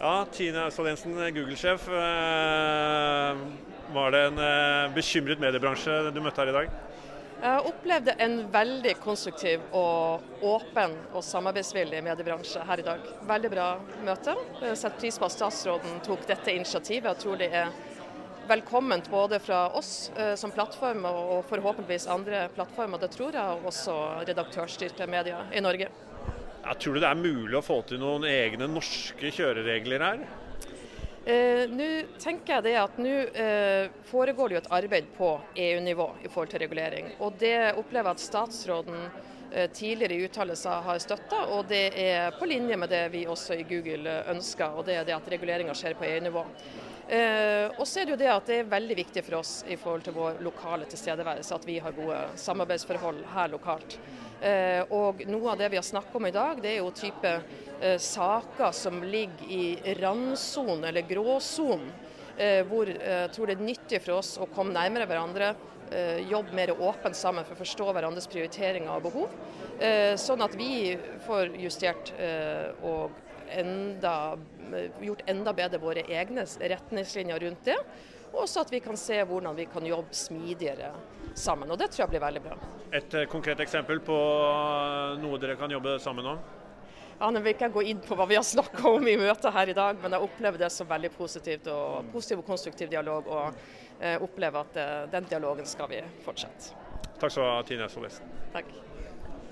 Ja, Tine Austdal Jensen, Google-sjef. Eh, var det en eh, bekymret mediebransje du møtte her i dag? Jeg opplevde en veldig konstruktiv og åpen og samarbeidsvillig mediebransje her i dag. Veldig bra møte. Jeg setter pris på at statsråden tok dette initiativet. Jeg tror det er velkomment både fra oss eh, som plattform og forhåpentligvis andre plattformer. Det tror jeg, og også redaktørstyrte medier i Norge. Jeg tror du det er mulig å få til noen egne norske kjøreregler her? Eh, nå tenker jeg det at nå eh, foregår det jo et arbeid på EU-nivå i forhold til regulering. Og det opplever jeg at statsråden eh, tidligere i uttalelser har støtta, og det er på linje med det vi også i Google ønsker, og det er det at reguleringa skjer på EU-nivå. Eh, og så er det jo det at det er veldig viktig for oss i forhold til vår lokale tilstedeværelse at vi har gode samarbeidsforhold her lokalt. Eh, og noe av det vi har snakket om i dag, det er jo type eh, saker som ligger i randsonen eller gråsonen. Eh, hvor jeg tror det er nyttig for oss å komme nærmere hverandre. Jobbe mer åpent sammen for å forstå hverandres prioriteringer og behov. Sånn at vi får justert og enda, gjort enda bedre våre egne retningslinjer rundt det. Og også at vi kan se hvordan vi kan jobbe smidigere sammen. Og det tror jeg blir veldig bra. Et eh, konkret eksempel på eh, noe dere kan jobbe sammen om? Ja, Nå vil ikke gå inn på hva vi har snakka om i møtet her i dag, men jeg opplever det som veldig positivt og positiv og konstruktiv dialog. Og eh, opplever at den dialogen skal vi fortsette. Takk skal du ha, Tine Solesen. Takk.